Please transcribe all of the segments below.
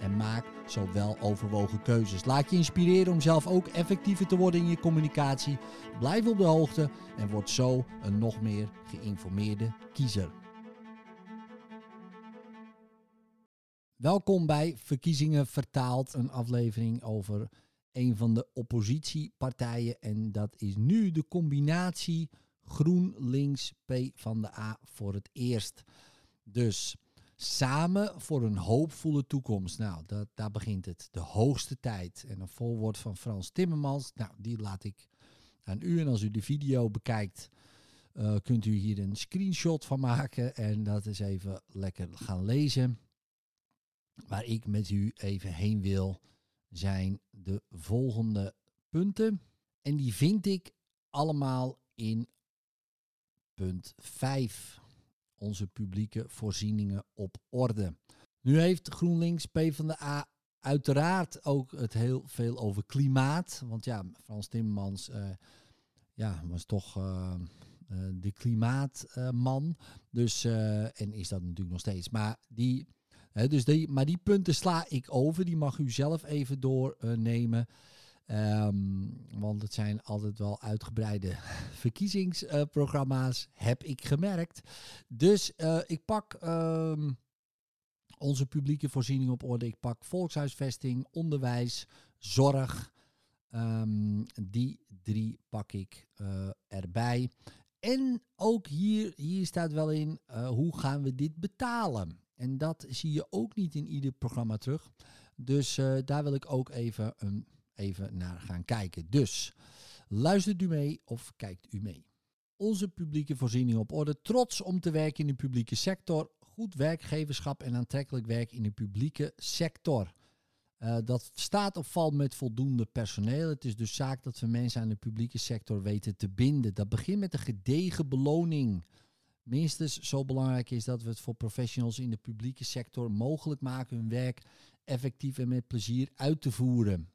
en maak zo wel overwogen keuzes. Laat je inspireren om zelf ook effectiever te worden in je communicatie. Blijf op de hoogte en word zo een nog meer geïnformeerde kiezer. Welkom bij Verkiezingen Vertaald, een aflevering over een van de oppositiepartijen. En dat is nu de combinatie GroenLinks P van de A voor het eerst. Dus Samen voor een hoopvolle toekomst. Nou, dat, daar begint het. De hoogste tijd. En een voorwoord van Frans Timmermans. Nou, die laat ik aan u. En als u de video bekijkt, uh, kunt u hier een screenshot van maken. En dat is even lekker gaan lezen. Waar ik met u even heen wil, zijn de volgende punten. En die vind ik allemaal in punt 5 onze publieke voorzieningen op orde. Nu heeft GroenLinks PvdA uiteraard ook het heel veel over klimaat. Want ja, Frans Timmermans uh, ja, was toch uh, uh, de klimaatman. dus, en is dat natuurlijk nog steeds. Maar die, dus die, maar die punten sla ik over. Die mag u zelf even doornemen. Um, want het zijn altijd wel uitgebreide verkiezingsprogramma's, heb ik gemerkt. Dus uh, ik pak um, onze publieke voorziening op orde. Ik pak volkshuisvesting, onderwijs, zorg. Um, die drie pak ik uh, erbij. En ook hier, hier staat wel in, hoe gaan we dit betalen? En dat zie je ook niet in ieder programma terug. Dus daar wil ik ook even een even naar gaan kijken. Dus luistert u mee of kijkt u mee? Onze publieke voorziening op orde. Trots om te werken in de publieke sector. Goed werkgeverschap en aantrekkelijk werk in de publieke sector. Uh, dat staat of valt met voldoende personeel. Het is dus zaak dat we mensen aan de publieke sector weten te binden. Dat begint met een gedegen beloning. Minstens zo belangrijk is dat we het voor professionals in de publieke sector mogelijk maken hun werk effectief en met plezier uit te voeren.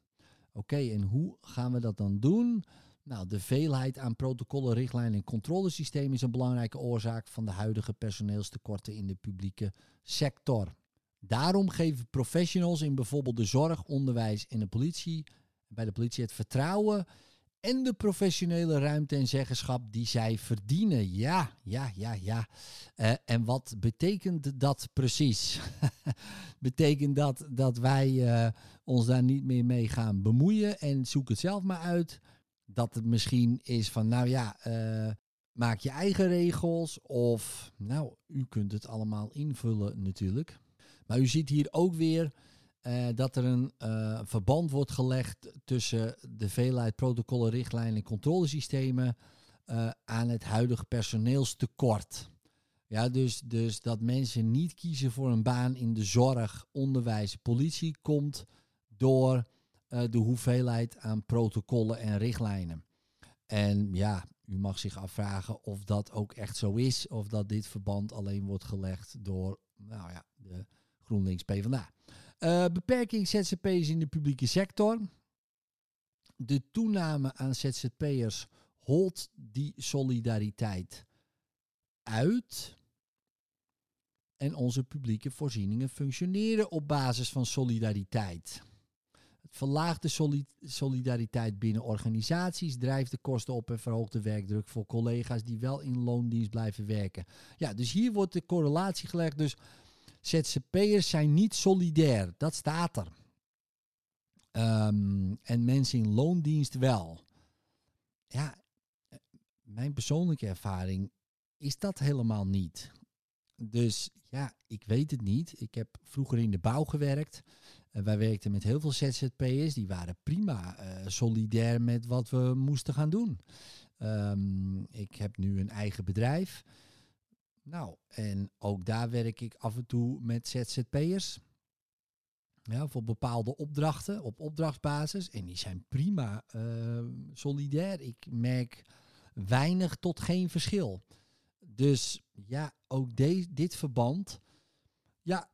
Oké, en hoe gaan we dat dan doen? Nou, de veelheid aan protocollen, richtlijnen en controlesystemen is een belangrijke oorzaak van de huidige personeelstekorten in de publieke sector. Daarom geven professionals in bijvoorbeeld de zorg, onderwijs en de politie, bij de politie het vertrouwen en de professionele ruimte en zeggenschap die zij verdienen. Ja, ja, ja, ja. Uh, en wat betekent dat precies? betekent dat dat wij uh, ons daar niet meer mee gaan bemoeien en zoek het zelf maar uit? Dat het misschien is van, nou ja, uh, maak je eigen regels of, nou, u kunt het allemaal invullen natuurlijk. Maar u ziet hier ook weer uh, dat er een uh, verband wordt gelegd tussen de veelheid protocollen, richtlijnen en controlesystemen uh, aan het huidige personeelstekort. Ja, dus, dus dat mensen niet kiezen voor een baan in de zorg, onderwijs, politie komt door de hoeveelheid aan protocollen en richtlijnen. En ja, u mag zich afvragen of dat ook echt zo is, of dat dit verband alleen wordt gelegd door nou ja, de GroenLinks PvdA. Uh, beperking ZZP'ers in de publieke sector. De toename aan ZZP'ers holt die solidariteit uit. En onze publieke voorzieningen functioneren op basis van solidariteit. Het verlaagt de solidariteit binnen organisaties, drijft de kosten op en verhoogt de werkdruk voor collega's die wel in loondienst blijven werken. Ja, dus hier wordt de correlatie gelegd. Dus ZZP'ers zijn niet solidair. Dat staat er. Um, en mensen in loondienst wel. Ja, mijn persoonlijke ervaring is dat helemaal niet. Dus ja, ik weet het niet. Ik heb vroeger in de bouw gewerkt. Uh, wij werkten met heel veel ZZP'ers. Die waren prima uh, solidair met wat we moesten gaan doen. Um, ik heb nu een eigen bedrijf. Nou, en ook daar werk ik af en toe met ZZP'ers. Ja, voor bepaalde opdrachten op opdrachtbasis. En die zijn prima uh, solidair. Ik merk weinig tot geen verschil. Dus ja, ook de, dit verband ja,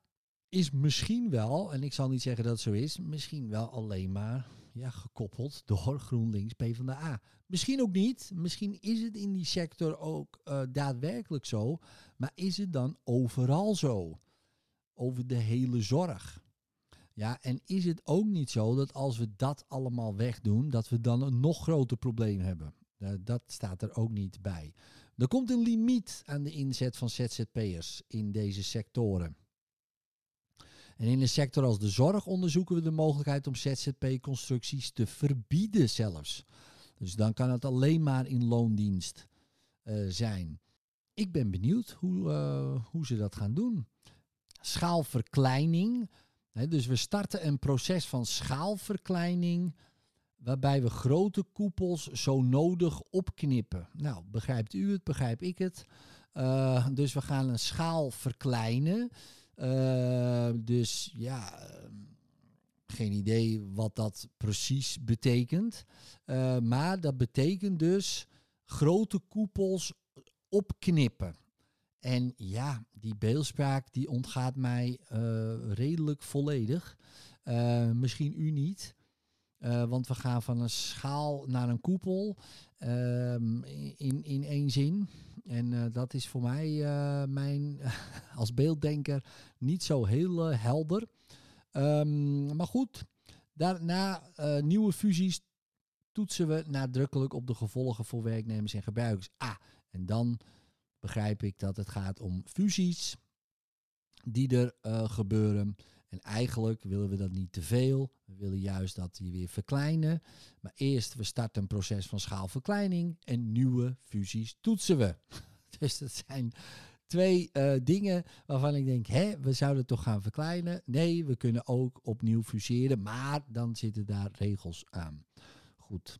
is misschien wel, en ik zal niet zeggen dat het zo is, misschien wel alleen maar ja, gekoppeld door GroenLinks PvdA. Misschien ook niet. Misschien is het in die sector ook uh, daadwerkelijk zo. Maar is het dan overal zo? Over de hele zorg. Ja, en is het ook niet zo dat als we dat allemaal wegdoen, dat we dan een nog groter probleem hebben? Dat staat er ook niet bij. Er komt een limiet aan de inzet van ZZP'ers in deze sectoren. En in een sector als de zorg onderzoeken we de mogelijkheid om ZZP-constructies te verbieden zelfs. Dus dan kan het alleen maar in loondienst uh, zijn. Ik ben benieuwd hoe, uh, hoe ze dat gaan doen. Schaalverkleining. Dus we starten een proces van schaalverkleining waarbij we grote koepels zo nodig opknippen. Nou, begrijpt u het, begrijp ik het. Uh, dus we gaan een schaal verkleinen. Uh, dus ja, ehm, geen idee wat dat precies betekent. Uh, maar dat betekent dus grote koepels opknippen. En ja, die beeldspraak die ontgaat mij uh, redelijk volledig. misschien u niet. Uh, want we gaan van een schaal naar een koepel in, in één zin. En uh, dat is voor mij uh, mijn als beelddenker niet zo heel helder. Um, maar goed, daarna nieuwe fusies toetsen we nadrukkelijk op de gevolgen voor werknemers en gebruikers. Ah, en dan begrijp ik dat het gaat om fusies die er gebeuren en eigenlijk willen we dat niet te veel. We willen juist dat die weer verkleinen. Maar eerst, we starten een proces van schaalverkleining en nieuwe fusies toetsen we. Dus dat zijn twee uh, dingen waarvan ik denk, hè, we zouden toch gaan verkleinen. Nee, we kunnen ook opnieuw fuseren, maar dan zitten daar regels aan. Goed.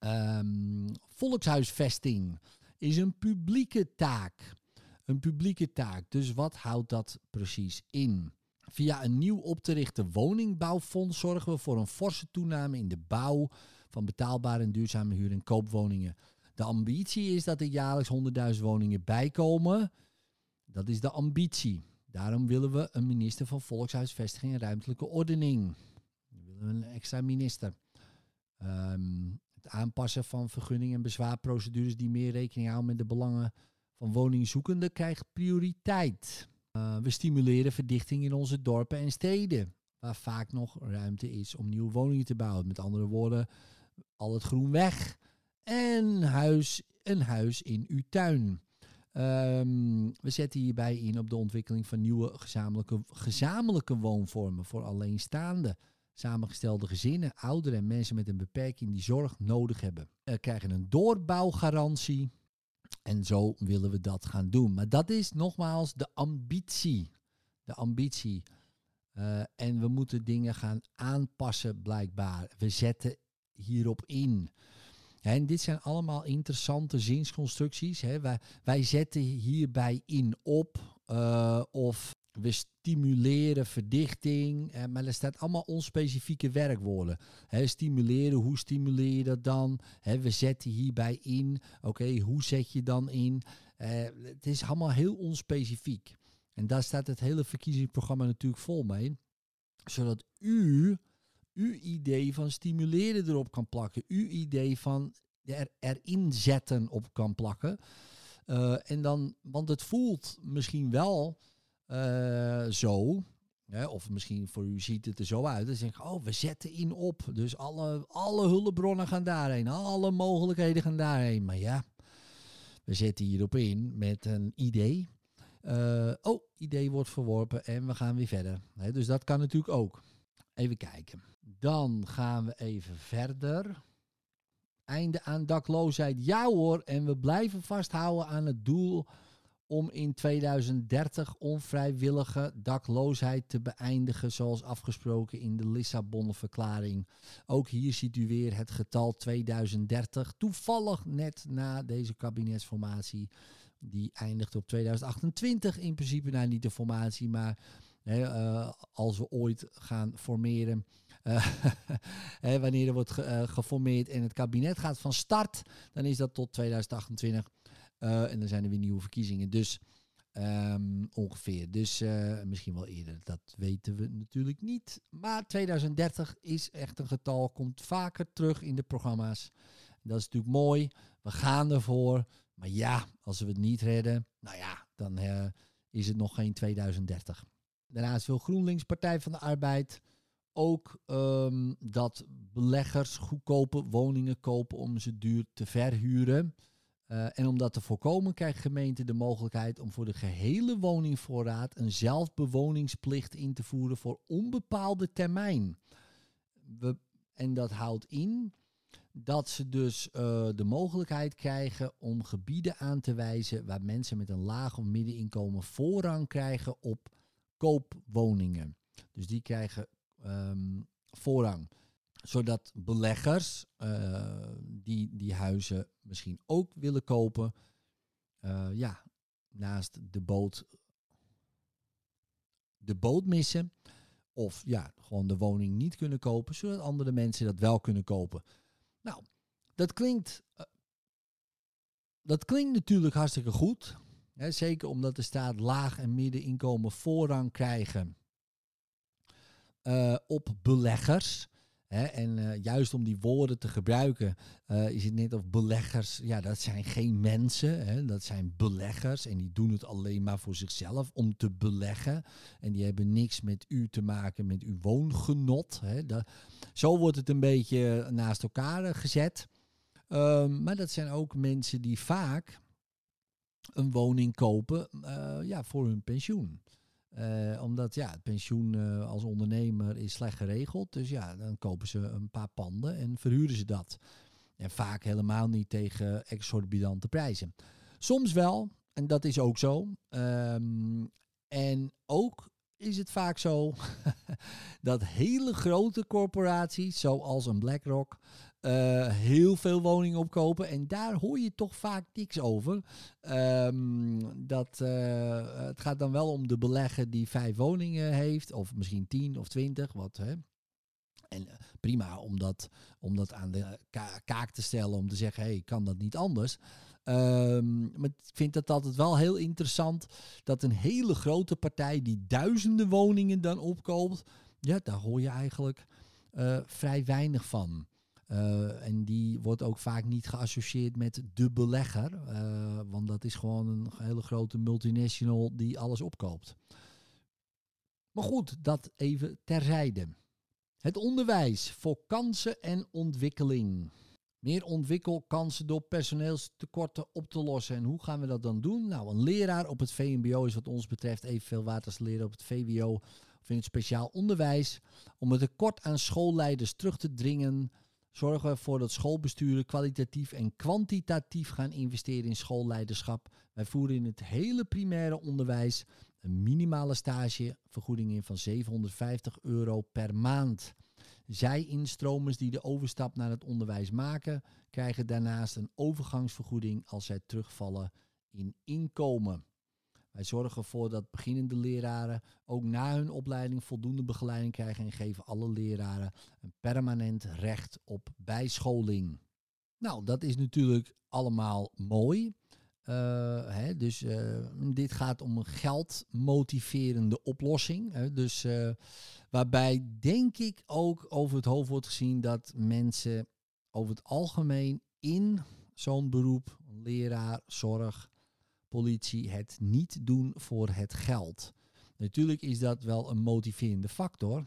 Um, volkshuisvesting is een publieke taak. Een publieke taak. Dus wat houdt dat precies in? Via een nieuw op te richten woningbouwfonds zorgen we voor een forse toename in de bouw van betaalbare en duurzame huur- en koopwoningen. De ambitie is dat er jaarlijks 100.000 woningen bijkomen. Dat is de ambitie. Daarom willen we een minister van Volkshuisvesting en Ruimtelijke Ordening. We willen een extra minister. Um, het aanpassen van vergunningen en bezwaarprocedures die meer rekening houden met de belangen van woningzoekenden krijgt prioriteit. Uh, we stimuleren verdichting in onze dorpen en steden, waar vaak nog ruimte is om nieuwe woningen te bouwen. Met andere woorden, al het groen weg en huis, een huis in uw tuin. Um, we zetten hierbij in op de ontwikkeling van nieuwe gezamenlijke, gezamenlijke woonvormen voor alleenstaande, samengestelde gezinnen, ouderen en mensen met een beperking die zorg nodig hebben. We krijgen een doorbouwgarantie. En zo willen we dat gaan doen. Maar dat is nogmaals de ambitie. De ambitie. Uh, en we moeten dingen gaan aanpassen, blijkbaar. We zetten hierop in. En dit zijn allemaal interessante zinsconstructies. Hè. Wij, wij zetten hierbij in op. Uh, of we stimuleren verdichting, eh, maar er staat allemaal onspecifieke werkwoorden. Stimuleren, hoe stimuleer je dat dan? We zetten hierbij in. Oké, hoe zet je dan in? Uh, het is allemaal heel onspecifiek. En daar staat het hele verkiezingsprogramma natuurlijk vol mee. Zodat u uw idee van stimuleren erop kan plakken. Uw idee van er, erin zetten op kan plakken. Uh, en dan, want het voelt misschien wel uh, zo. Hè, of misschien voor u ziet het er zo uit. Dan zeg ik, oh, we zetten in op. Dus alle, alle hulpbronnen gaan daarheen. Alle mogelijkheden gaan daarheen. Maar ja, we zetten hierop in met een idee. Uh, oh, idee wordt verworpen en we gaan weer verder. Dus dat kan natuurlijk ook. Even kijken. Dan gaan we even verder. Einde aan dakloosheid. Ja hoor, en we blijven vasthouden aan het doel om in 2030 onvrijwillige dakloosheid te beëindigen, zoals afgesproken in de Lissabon-verklaring. Ook hier ziet u weer het getal 2030, toevallig net na deze kabinetsformatie. Die eindigt op 2028 in principe, nou niet de formatie, maar eh, als we ooit gaan formeren. eh, wanneer er wordt eh, geformeerd en het kabinet gaat van start, dan is dat tot 2028. Eh, en dan zijn er weer nieuwe verkiezingen. Dus ehm, ongeveer. Dus eh, misschien wel eerder. Dat weten we natuurlijk niet. Maar 2030 is echt een getal. Komt vaker terug in de programma's. Dat is natuurlijk mooi. We gaan ervoor. Maar ja, als we het niet redden, nou ja, dan eh, is het nog geen 2030. Daarnaast wil GroenLinks Partij van de Arbeid ook ehm, dat beleggers goedkope woningen kopen om ze duur te verhuren. Eh, en om dat te voorkomen krijgt gemeente de mogelijkheid om voor de gehele woningvoorraad een zelfbewoningsplicht in te voeren voor onbepaalde termijn. We, en dat houdt in dat ze dus eh, de mogelijkheid krijgen om gebieden aan te wijzen waar mensen met een laag of middeninkomen voorrang krijgen op koopwoningen. Dus die krijgen ehm, voorrang. Zodat beleggers eh, die die huizen misschien ook willen kopen, eh, ja, naast de boot de boot missen. Of ja, gewoon de woning niet kunnen kopen, zodat andere mensen dat wel kunnen kopen. Nou, dat klinkt, eh, dat klinkt natuurlijk hartstikke goed. Hè, zeker omdat de staat laag en middeninkomen voorrang krijgen op beleggers. En eh, juist om die woorden te gebruiken, eh, is het net of beleggers, ja, dat zijn geen mensen, hè, dat zijn beleggers en die doen het alleen maar voor zichzelf om te beleggen. En die hebben niks met u te maken, met uw woongenot. Hè. Dat, zo wordt het een beetje naast elkaar eh, gezet. Ehm, maar dat zijn ook mensen die vaak een woning kopen ja, voor hun pensioen. Eh, omdat ja, het pensioen eh, als ondernemer is slecht geregeld. Dus ja, dan kopen ze een paar panden en verhuren ze dat. En vaak helemaal niet tegen exorbitante prijzen. Soms wel, en dat is ook zo. Ehm, en ook is het vaak zo dat hele grote corporaties, zoals een BlackRock, eh, heel veel woningen opkopen. En daar hoor je toch vaak niks over. Ehm, dat, eh, het gaat dan wel om de belegger die vijf woningen heeft, of misschien tien of twintig, wat hè. En eh, prima om dat, om dat aan de ka- kaak te stellen, om te zeggen, hey, kan dat niet anders? Ehm, maar ik vind het altijd wel heel interessant dat een hele grote partij die duizenden woningen dan opkoopt, ja, daar hoor je eigenlijk vrij weinig van. Eh, en die wordt ook vaak niet geassocieerd met de belegger, eh, want dat is gewoon een hele grote multinational die alles opkoopt. Maar goed, dat even terzijde. Het onderwijs voor kansen en ontwikkeling. Meer ontwikkelkansen door personeelstekorten op te lossen. En hoe gaan we dat dan doen? Nou, een leraar op het VMBO is wat ons betreft evenveel waard als leren op het VWO of in het speciaal onderwijs. Om het tekort aan schoolleiders terug te dringen, zorgen we ervoor dat schoolbesturen kwalitatief en kwantitatief gaan investeren in schoolleiderschap. Wij voeren in het hele primaire onderwijs een minimale stagevergoeding in van 750 euro per maand. Zij-instromers die de overstap naar het onderwijs maken, krijgen daarnaast een overgangsvergoeding als zij terugvallen in inkomen. Wij zorgen ervoor dat beginnende leraren ook na hun opleiding voldoende begeleiding krijgen en geven alle leraren een permanent recht op bijscholing. Nou, dat is natuurlijk allemaal mooi. Uh, hè, dus uh, dit gaat om een geldmotiverende oplossing. Hè, dus uh, waarbij denk ik ook over het hoofd wordt gezien dat mensen over het algemeen in zo'n beroep, leraar, zorg, politie, het niet doen voor het geld. Natuurlijk is dat wel een motiverende factor.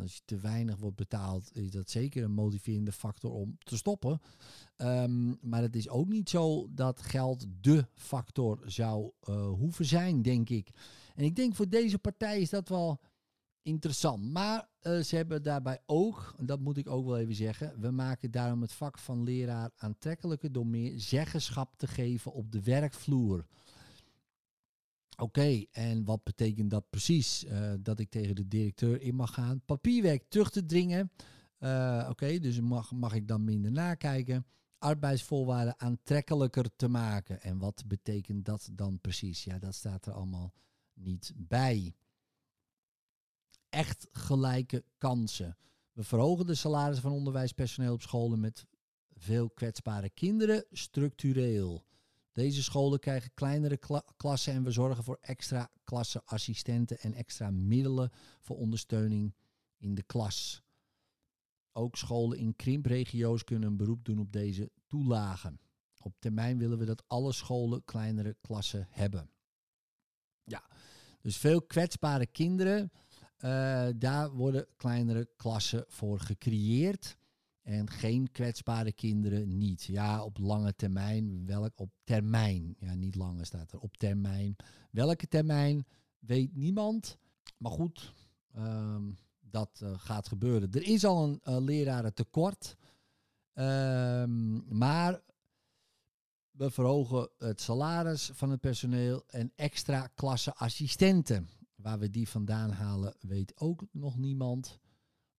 Als je te weinig wordt betaald, is dat zeker een motiverende factor om te stoppen. Um, maar het is ook niet zo dat geld de factor zou uh, hoeven zijn, denk ik. En ik denk voor deze partij is dat wel interessant. Maar uh, ze hebben daarbij ook, en dat moet ik ook wel even zeggen, we maken daarom het vak van leraar aantrekkelijker door meer zeggenschap te geven op de werkvloer. Oké, en wat betekent dat precies? Uh, dat ik tegen de directeur in mag gaan. Papierwerk terug te dringen. Uh, Oké, dus mag, mag ik dan minder nakijken. Arbeidsvoorwaarden aantrekkelijker te maken. En wat betekent dat dan precies? Ja, dat staat er allemaal niet bij. Echt gelijke kansen. We verhogen de salarissen van onderwijspersoneel op scholen met veel kwetsbare kinderen structureel. Deze scholen krijgen kleinere klassen en we zorgen voor extra klasseassistenten en extra middelen voor ondersteuning in de klas. Ook scholen in krimpregio's kunnen een beroep doen op deze toelagen. Op termijn willen we dat alle scholen kleinere klassen hebben. Ja, dus veel kwetsbare kinderen, uh, daar worden kleinere klassen voor gecreëerd. En geen kwetsbare kinderen niet. Ja, op lange termijn. Welk op termijn? Ja, niet langer staat er. Op termijn. Welke termijn weet niemand. Maar goed, um, dat uh, gaat gebeuren. Er is al een uh, lerarentekort. Um, maar we verhogen het salaris van het personeel en extra klasse assistenten. Waar we die vandaan halen, weet ook nog niemand.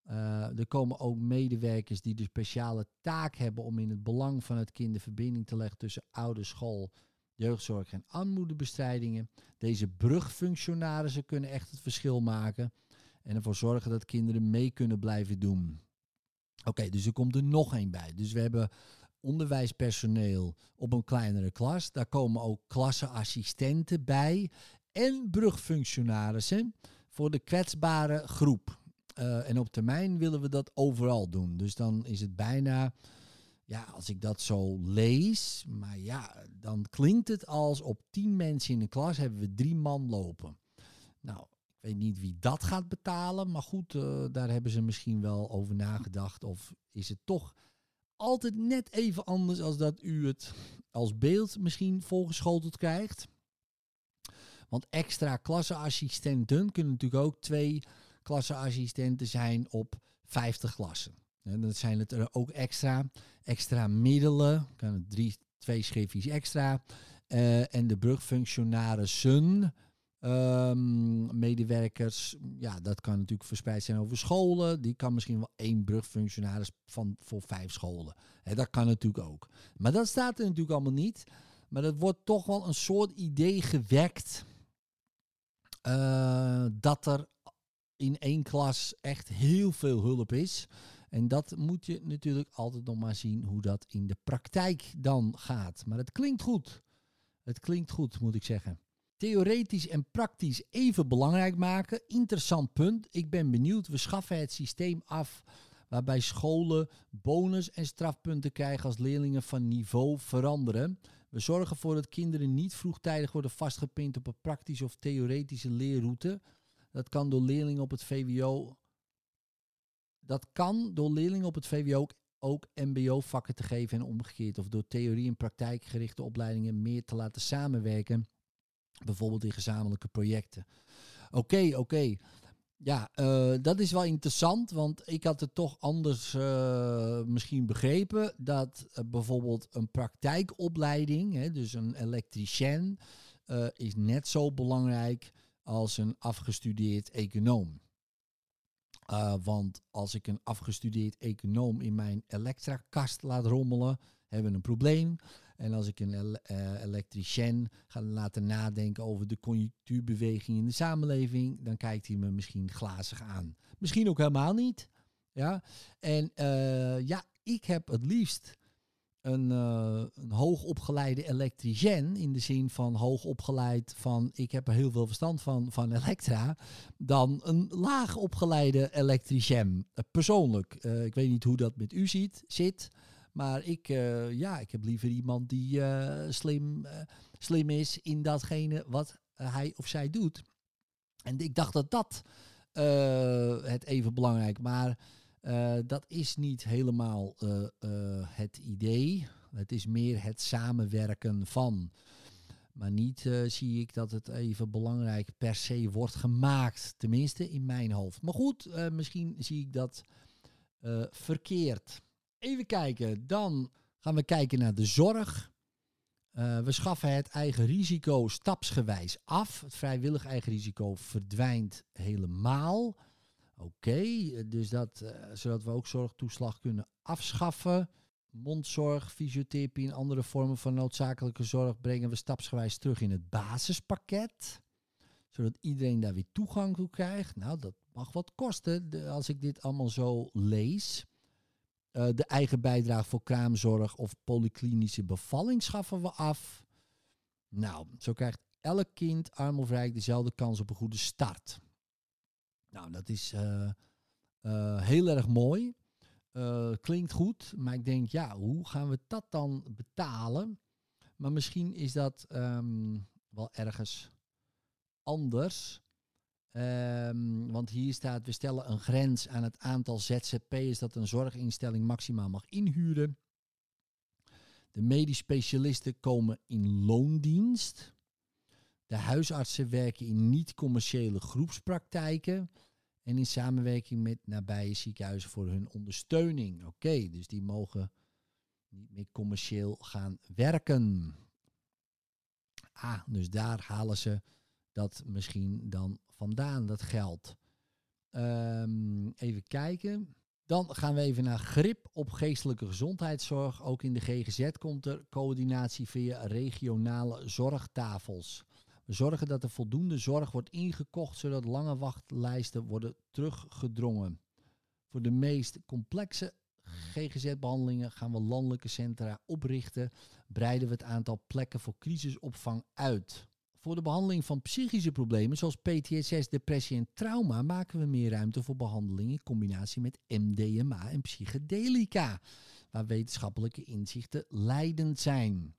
Uh, er komen ook medewerkers die de speciale taak hebben om in het belang van het kind de verbinding te leggen tussen oude school, jeugdzorg en armoedebestrijdingen. Deze brugfunctionarissen kunnen echt het verschil maken en ervoor zorgen dat kinderen mee kunnen blijven doen. Oké, dus er komt er nog één bij. Dus we hebben onderwijspersoneel op een kleinere klas. Daar komen ook klasseassistenten bij en brugfunctionarissen voor de kwetsbare groep. Uh, en op termijn willen we dat overal doen. Dus dan is het bijna, ja, als ik dat zo lees, maar ja, dan klinkt het als op tien mensen in een klas hebben we drie man lopen. Nou, ik weet niet wie dat gaat betalen, maar goed, uh, daar hebben ze misschien wel over nagedacht. Of is het toch altijd net even anders als dat u het als beeld misschien volgeschoteld krijgt? Want extra klasseassistenten kunnen natuurlijk ook twee klasseassistenten zijn op 50 klassen. En dan zijn het er ook extra. Extra middelen, kan drie, twee schriftjes extra. Uh, en de brugfunctionarissen, um, medewerkers, ja, dat kan natuurlijk verspreid zijn over scholen. Die kan misschien wel één brugfunctionaris van, voor vijf scholen. Dat kan natuurlijk ook. Maar dat staat er natuurlijk allemaal niet. Maar dat wordt toch wel een soort idee gewekt. Uh, dat er in één klas echt heel veel hulp is. En dat moet je natuurlijk altijd nog maar zien hoe dat in de praktijk dan gaat. Maar het klinkt goed. Het klinkt goed, moet ik zeggen. Theoretisch en praktisch even belangrijk maken. Interessant punt. Ik ben benieuwd. We schaffen het systeem af waarbij scholen bonus en strafpunten krijgen als leerlingen van niveau veranderen. We zorgen ervoor dat kinderen niet vroegtijdig worden vastgepind op een praktische of theoretische leerroute. Dat kan door leerlingen op het VWO. Dat kan door leerlingen op het VWO ook MBO-vakken te geven en omgekeerd. Of door theorie- en praktijkgerichte opleidingen meer te laten samenwerken. Bijvoorbeeld in gezamenlijke projecten. Oké, oké. Ja, uh, dat is wel interessant, want ik had het toch anders uh, misschien begrepen. Dat uh, bijvoorbeeld een praktijkopleiding, hè, dus een elektricien, is net zo belangrijk als een afgestudeerd econoom. Want als ik een afgestudeerd econoom in mijn elektrakast laat rommelen, hebben we een probleem. En als ik een uh, elektricien ga laten nadenken over de conjunctuurbeweging in de samenleving, dan kijkt hij me misschien glazig aan. Misschien ook helemaal niet. Ja? En uh, ja, ik heb het liefst een, uh, een hoogopgeleide elektricien, in de zin van hoogopgeleid van ik heb er heel veel verstand van, van elektra, dan een laag opgeleide elektricien. Persoonlijk, ik weet niet hoe dat met u ziet, zit, maar ik, ja, ik heb liever iemand die slim, slim is in datgene wat hij of zij doet. En ik dacht dat dat het even belangrijk, maar dat is niet helemaal het idee. Het is meer het samenwerken van. Maar niet zie ik dat het even belangrijk per se wordt gemaakt. Tenminste in mijn hoofd. Maar goed, misschien zie ik dat verkeerd. Even kijken. Dan gaan we kijken naar de zorg. we schaffen het eigen risico stapsgewijs af. Het vrijwillig eigen risico verdwijnt helemaal. Oké, dus dat, uh, zodat we ook zorgtoeslag kunnen afschaffen. Mondzorg, fysiotherapie en andere vormen van noodzakelijke zorg brengen we stapsgewijs terug in het basispakket. Zodat iedereen daar weer toegang toe krijgt. Nou, dat mag wat kosten als ik dit allemaal zo lees. Uh, de eigen bijdrage voor kraamzorg of polyklinische bevalling schaffen we af. Nou, zo krijgt elk kind, arm of rijk, dezelfde kans op een goede start. Nou, dat is uh, uh, heel erg mooi. klinkt goed, maar ik denk, ja, hoe gaan we dat dan betalen? Maar misschien is dat um, wel ergens anders. Um, want hier staat, we stellen een grens aan het aantal ZZP'ers dat een zorginstelling maximaal mag inhuren. De medisch specialisten komen in loondienst. De huisartsen werken in niet-commerciële groepspraktijken. En in samenwerking met nabije ziekenhuizen voor hun ondersteuning. Oké, dus die mogen niet meer commercieel gaan werken. Ah, dus daar halen ze dat misschien dan vandaan, dat geld. Um, even kijken. Dan gaan we even naar grip op geestelijke gezondheidszorg. Ook in de GGZ komt er coördinatie via regionale zorgtafels. We zorgen dat er voldoende zorg wordt ingekocht, zodat lange wachtlijsten worden teruggedrongen. Voor de meest complexe GGZ-behandelingen gaan we landelijke centra oprichten. Breiden we het aantal plekken voor crisisopvang uit. Voor de behandeling van psychische problemen zoals PTSS, depressie en trauma maken we meer ruimte voor behandeling in combinatie met MDMA en psychedelica, waar wetenschappelijke inzichten leidend zijn.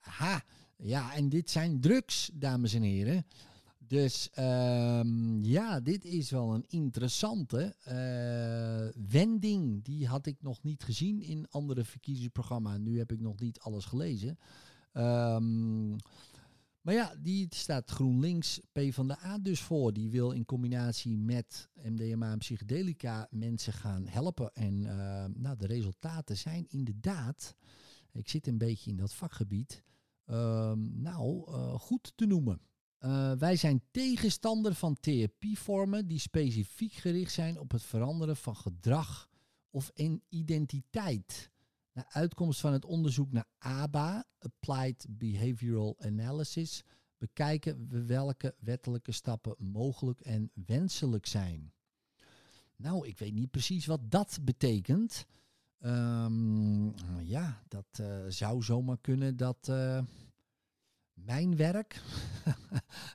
Aha, ja, en dit zijn drugs, dames en heren. Dus um, ja, dit is wel een interessante uh, wending. Die had ik nog niet gezien in andere verkiezingsprogramma's. Nu heb ik nog niet alles gelezen. Um, maar ja, die staat GroenLinks P van de A dus voor. Die wil in combinatie met MDMA en psychedelica mensen gaan helpen. En uh, nou, de resultaten zijn inderdaad, ik zit een beetje in dat vakgebied, uh, nou, uh, goed te noemen. Uh, wij zijn tegenstander van therapievormen die specifiek gericht zijn op het veranderen van gedrag of in identiteit. Naar uitkomst van het onderzoek naar ABA, Applied Behavioral Analysis, bekijken we welke wettelijke stappen mogelijk en wenselijk zijn. Nou, ik weet niet precies wat dat betekent. Um, ja, dat uh, zou zomaar kunnen dat. Uh, mijn werk.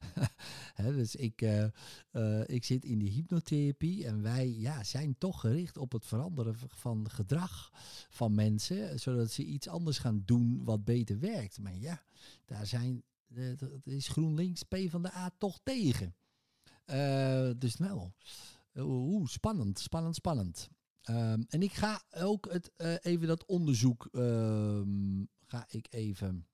dus ik, uh, uh, ik zit in de hypnotherapie en wij ja, zijn toch gericht op het veranderen van gedrag van mensen, zodat ze iets anders gaan doen wat beter werkt. Maar ja, daar zijn, uh, is GroenLinks P van de A toch tegen. dus nou, oeh, spannend, spannend, spannend. Um, en ik ga ook het, even dat onderzoek, ehm, ga ik even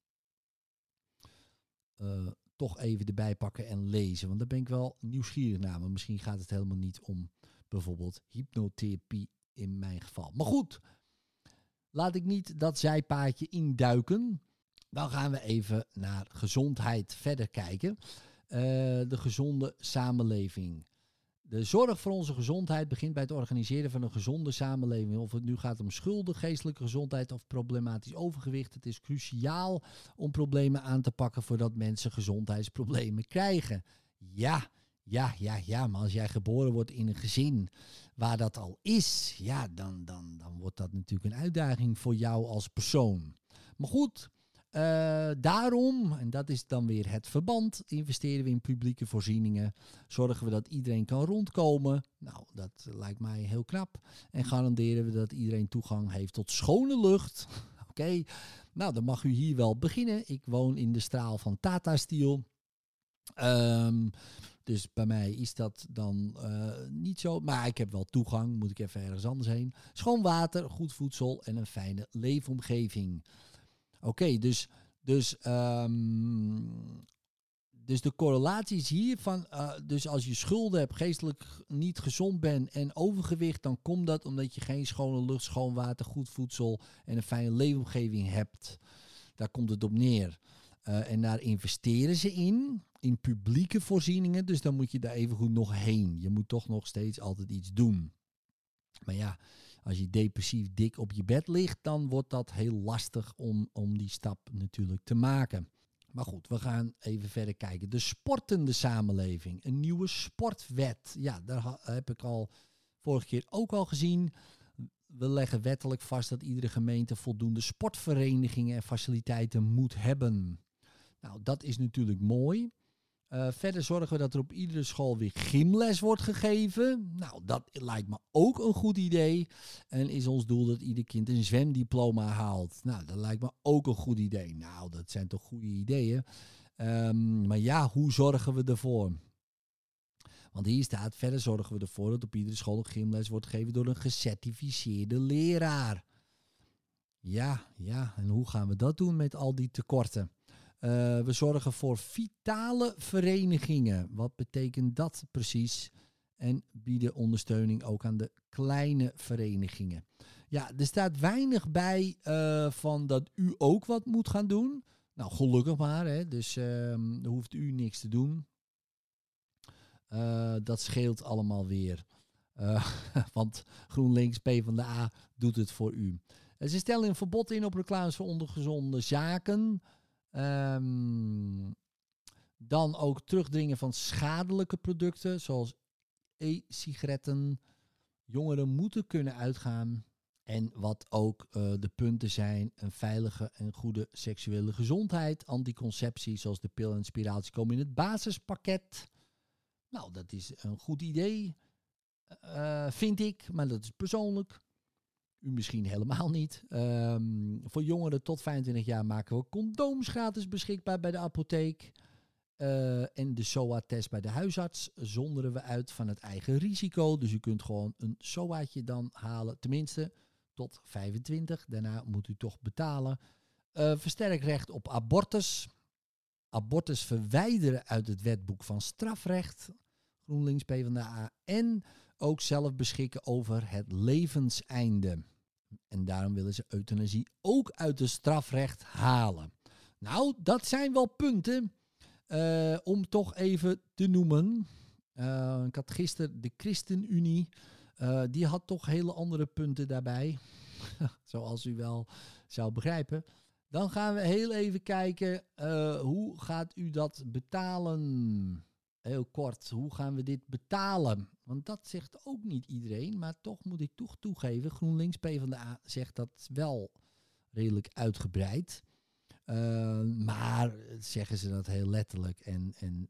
toch even erbij pakken en lezen. Want daar ben ik wel nieuwsgierig naar. Maar misschien gaat het helemaal niet om bijvoorbeeld hypnotherapie in mijn geval. Maar goed, laat ik niet dat zijpaadje induiken. Dan gaan we even naar gezondheid verder kijken. Uh, de gezonde samenleving. De zorg voor onze gezondheid begint bij het organiseren van een gezonde samenleving. Of het nu gaat om schulden, geestelijke gezondheid of problematisch overgewicht. Het is cruciaal om problemen aan te pakken voordat mensen gezondheidsproblemen krijgen. Ja, ja, ja, ja. Maar als jij geboren wordt in een gezin waar dat al is, ja, dan, dan, dan wordt dat natuurlijk een uitdaging voor jou als persoon. Maar goed, uh, daarom, en dat is dan weer het verband, investeren we in publieke voorzieningen. Zorgen we dat iedereen kan rondkomen. Nou, dat lijkt mij heel knap. En garanderen we dat iedereen toegang heeft tot schone lucht. Oké, nou dan mag u hier wel beginnen. Ik woon in de straal van Tata Steel. Um, dus bij mij is dat dan uh, niet zo. Maar ik heb wel toegang, moet ik even ergens anders heen. Schoon water, goed voedsel en een fijne leefomgeving. Oké, dus, dus, um, dus de correlatie is hier van, uh, dus als je schulden hebt, geestelijk niet gezond bent en overgewicht, dan komt dat omdat je geen schone lucht, schoon water, goed voedsel en een fijne leefomgeving hebt. Daar komt het op neer. Uh, en daar investeren ze in, in publieke voorzieningen. Dus dan moet je daar even goed nog heen. Je moet toch nog steeds altijd iets doen. Maar ja, als je depressief dik op je bed ligt, dan wordt dat heel lastig om, om die stap natuurlijk te maken. Maar goed, we gaan even verder kijken. De sportende samenleving. Een nieuwe sportwet. Ja, daar heb ik al vorige keer ook al gezien. We leggen wettelijk vast dat iedere gemeente voldoende sportverenigingen en faciliteiten moet hebben. Nou, dat is natuurlijk mooi. Uh, verder zorgen we dat er op iedere school weer gymles wordt gegeven. Nou, dat lijkt me ook een goed idee. En is ons doel dat ieder kind een zwemdiploma haalt. Nou, dat lijkt me ook een goed idee. Nou, dat zijn toch goede ideeën. Um, maar ja, hoe zorgen we ervoor? Want hier staat, verder zorgen we ervoor dat op iedere school een gymles wordt gegeven door een gecertificeerde leraar. Ja, ja, en hoe gaan we dat doen met al die tekorten? Uh, we zorgen voor vitale verenigingen. Wat betekent dat precies? En bieden ondersteuning ook aan de kleine verenigingen. Ja, er staat weinig bij uh, van dat u ook wat moet gaan doen. Nou, gelukkig maar. Hè. Dus uh, hoeft u niks te doen. Uh, dat scheelt allemaal weer. want GroenLinks, PvdA doet het voor u. Ze stellen een verbod in op reclames voor ondergezonde zaken. Um, dan ook terugdringen van schadelijke producten, zoals e-sigaretten. Jongeren moeten kunnen uitgaan. En wat ook uh, de punten zijn, een veilige en goede seksuele gezondheid. Anticonceptie, zoals de pil en spiratie, komen in het basispakket. Nou, dat is een goed idee, uh, vind ik, maar dat is persoonlijk. U misschien helemaal niet. Um, voor jongeren tot 25 jaar maken we condooms gratis beschikbaar bij de apotheek. Uh, en de SOA-test bij de huisarts zonderen we uit van het eigen risico. Dus u kunt gewoon een SOA'tje dan halen. Tenminste, tot 25. Daarna moet u toch betalen. Uh, versterk recht op abortus. Abortus verwijderen uit het wetboek van strafrecht. GroenLinks, PvdA. En ook zelf beschikken over het levenseinde. En daarom willen ze euthanasie ook uit het strafrecht halen. Nou, dat zijn wel punten uh, om toch even te noemen. Uh, ik had gisteren de ChristenUnie. Uh, die had toch hele andere punten daarbij. Zoals u wel zou begrijpen. Dan gaan we heel even kijken. hoe gaat u dat betalen? Heel kort, hoe gaan we dit betalen? Want dat zegt ook niet iedereen, maar toch moet ik toch toegeven, GroenLinks PvdA zegt dat wel redelijk uitgebreid. Uh, maar zeggen ze dat heel letterlijk en, en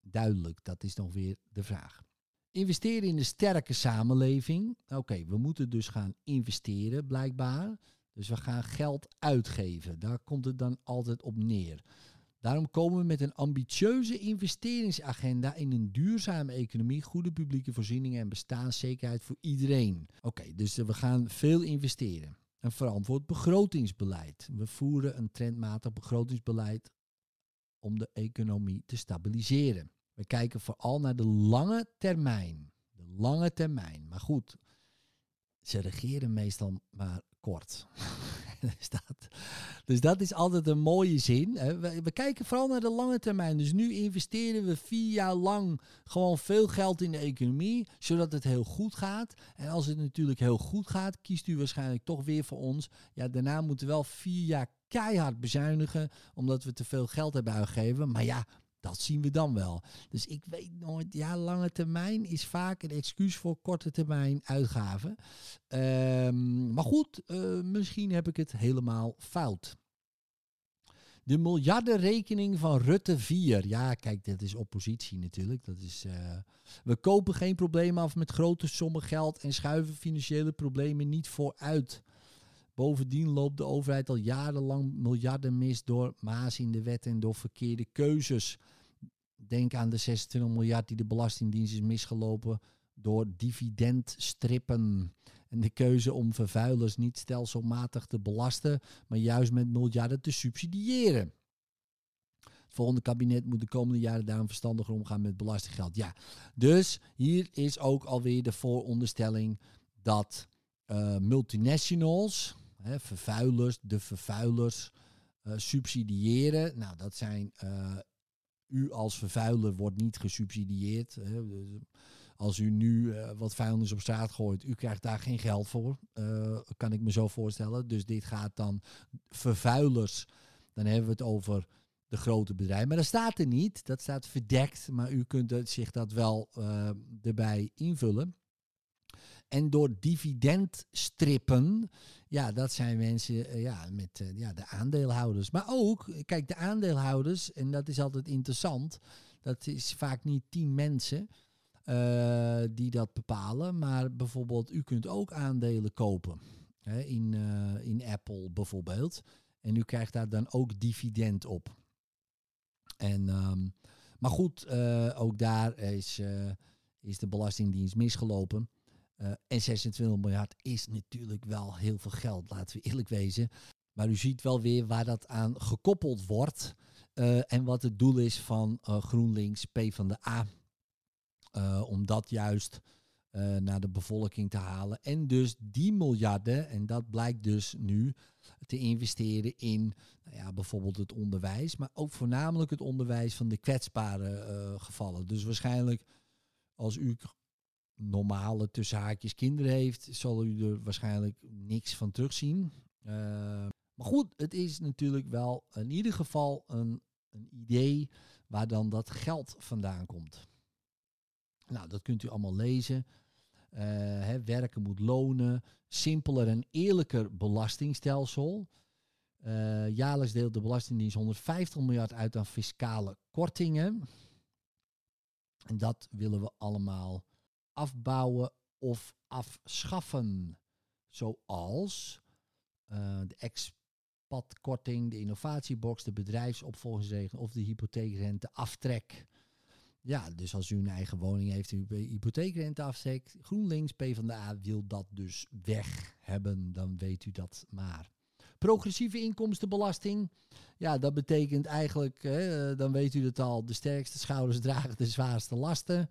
duidelijk? Dat is nog weer de vraag. Investeren in een sterke samenleving. Oké, we moeten dus gaan investeren, blijkbaar. Dus we gaan geld uitgeven. Daar komt het dan altijd op neer. Daarom komen we met een ambitieuze investeringsagenda in een duurzame economie, goede publieke voorzieningen en bestaanszekerheid voor iedereen. Oké, dus we gaan veel investeren. Een verantwoord begrotingsbeleid. We voeren een trendmatig begrotingsbeleid om de economie te stabiliseren. We kijken vooral naar de lange termijn. De lange termijn. Maar goed, ze regeren meestal maar kort. dus, dat, dus dat is altijd een mooie zin. We, we, kijken vooral naar de lange termijn. Dus nu investeren we vier jaar lang gewoon veel geld in de economie, zodat het heel goed gaat. En als het natuurlijk heel goed gaat, kiest u waarschijnlijk toch weer voor ons. Ja, daarna moeten we wel vier jaar keihard bezuinigen, omdat we te veel geld hebben uitgegeven. Maar ja, dat zien we dan wel. Dus ik weet nooit, ja, lange termijn is vaak een excuus voor korte termijn uitgaven. Um, maar goed, uh, misschien heb ik het helemaal fout. De miljardenrekening van Rutte 4. Ja, kijk, dat is oppositie natuurlijk. Dat is, uh, we kopen geen problemen af met grote sommen geld en schuiven financiële problemen niet vooruit. Bovendien loopt de overheid al jarenlang miljarden mis door maas in de wet en door verkeerde keuzes. Denk aan de 26 miljard die de Belastingdienst is misgelopen door dividendstrippen. En de keuze om vervuilers niet stelselmatig te belasten, maar juist met miljarden te subsidiëren. Het volgende kabinet moet de komende jaren daarom verstandiger omgaan met belastinggeld. Ja, dus hier is ook alweer de vooronderstelling dat uh, multinationals, hè, vervuilers, de vervuilers, uh, subsidiëren. Nou, dat zijn uh, u als vervuiler wordt niet gesubsidieerd. Hè. Als u nu uh, wat vuilnis op straat gooit, u krijgt daar geen geld voor. Kan ik me zo voorstellen. Dus dit gaat dan vervuilers. Dan hebben we het over de grote bedrijven. Maar dat staat er niet, dat staat verdekt, maar u kunt zich dat wel erbij invullen. En door dividendstrippen, ja, dat zijn mensen uh, ja, met uh, ja, de aandeelhouders. Maar ook, kijk, de aandeelhouders, en dat is altijd interessant, dat is vaak niet tien mensen uh, die dat bepalen, maar bijvoorbeeld u kunt ook aandelen kopen hè, in, in Apple bijvoorbeeld. En u krijgt daar dan ook dividend op. En, um, maar goed, ook daar is, is de Belastingdienst misgelopen. Uh, en 26 miljard is natuurlijk wel heel veel geld, laten we eerlijk wezen. Maar u ziet wel weer waar dat aan gekoppeld wordt. Uh, en wat het doel is van uh, GroenLinks, P van de A. om dat juist naar de bevolking te halen. En dus die miljarden, en dat blijkt dus nu, te investeren in nou ja, bijvoorbeeld het onderwijs. Maar ook voornamelijk het onderwijs van de kwetsbare gevallen. Dus waarschijnlijk als u normale tussen haakjes kinderen heeft, zal u er waarschijnlijk niks van terugzien. Uh, maar goed, het is natuurlijk wel in ieder geval een, een idee waar dan dat geld vandaan komt. Nou, dat kunt u allemaal lezen. Uh, hè, werken moet lonen, simpeler en eerlijker belastingstelsel. Uh, jaarlijks deelt de Belastingdienst 150 miljard uit aan fiscale kortingen. En dat willen we allemaal afbouwen of afschaffen. Zoals uh, de expatkorting, de innovatiebox, de bedrijfsopvolgingsregeling of de hypotheekrente aftrek. Ja, dus als u een eigen woning heeft u hypotheekrente aftrekt, GroenLinks, PvdA wil dat dus weg hebben, dan weet u dat maar. Progressieve inkomstenbelasting, ja, dat betekent eigenlijk, hè, dan weet u het al, de sterkste schouders dragen de zwaarste lasten.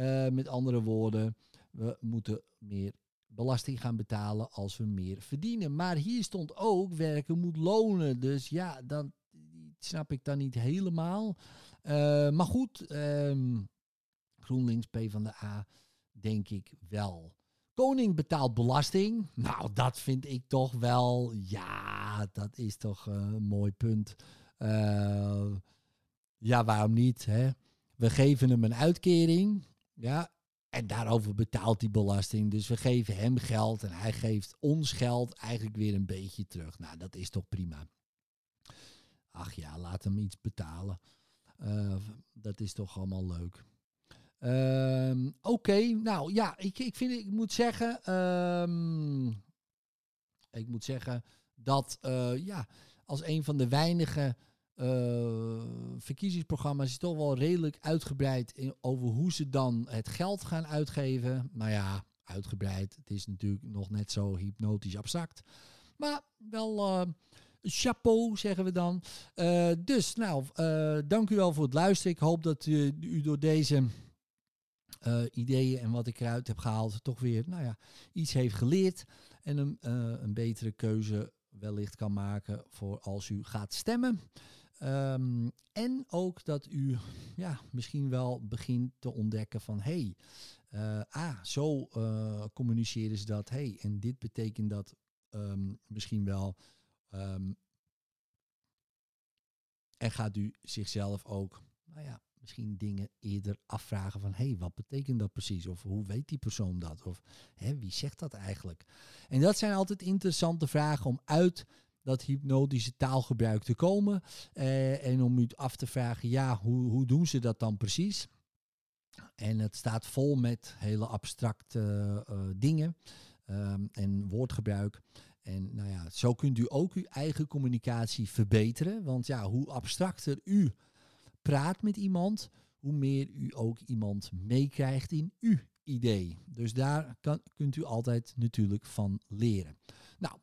Uh, met andere woorden, we moeten meer belasting gaan betalen als we meer verdienen. Maar hier stond ook werken moet lonen. Dus ja, dan snap ik dan niet helemaal. Uh, maar goed, um, GroenLinks, P van de A, denk ik wel. Koning betaalt belasting. Nou, dat vind ik toch wel. Ja, dat is toch een mooi punt. Ja, waarom niet? Hè? We geven hem een uitkering. Ja, en daarover betaalt hij belasting. Dus we geven hem geld en hij geeft ons geld eigenlijk weer een beetje terug. Nou, dat is toch prima. Ach ja, laat hem iets betalen. Uh, dat is toch allemaal leuk. Uh, Oké, nou ja, ik, ik, vind, ik moet zeggen, um, ik moet zeggen dat uh, ja, als een van de weinige uh, verkiezingsprogramma's is toch wel redelijk uitgebreid in, over hoe ze dan het geld gaan uitgeven. Nou ja, uitgebreid. Het is natuurlijk nog net zo hypnotisch abstract. Maar wel uh, chapeau, zeggen we dan. Uh, dus, nou, dank u wel voor het luisteren. Ik hoop dat u, u door deze ideeën en wat ik eruit heb gehaald, toch weer, nou ja, iets heeft geleerd. En een, een betere keuze wellicht kan maken voor als u gaat stemmen. Um, en ook dat u ja, misschien wel begint te ontdekken van hé, hey, uh, ah, zo uh, communiceren ze dat. hey, en dit betekent dat um, misschien wel. En gaat u zichzelf ook, nou ja, misschien dingen eerder afvragen van hé, hey, wat betekent dat precies? Of hoe weet die persoon dat? Of wie zegt dat eigenlijk? En dat zijn altijd interessante vragen om uit dat hypnotische taalgebruik te komen. Uh, en om u af te vragen, ja, hoe, hoe doen ze dat dan precies? En het staat vol met hele abstracte uh, dingen um, en woordgebruik. En nou ja, zo kunt u ook uw eigen communicatie verbeteren. Want ja, hoe abstracter u praat met iemand, hoe meer u ook iemand meekrijgt in uw idee. Dus daar kan, kunt u altijd natuurlijk van leren. Nou,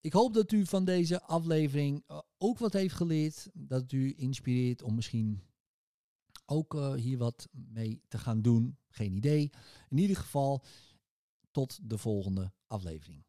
ik hoop dat u van deze aflevering uh, ook wat heeft geleerd. Dat u inspireert om misschien ook uh, hier wat mee te gaan doen. Geen idee. In ieder geval, tot de volgende aflevering.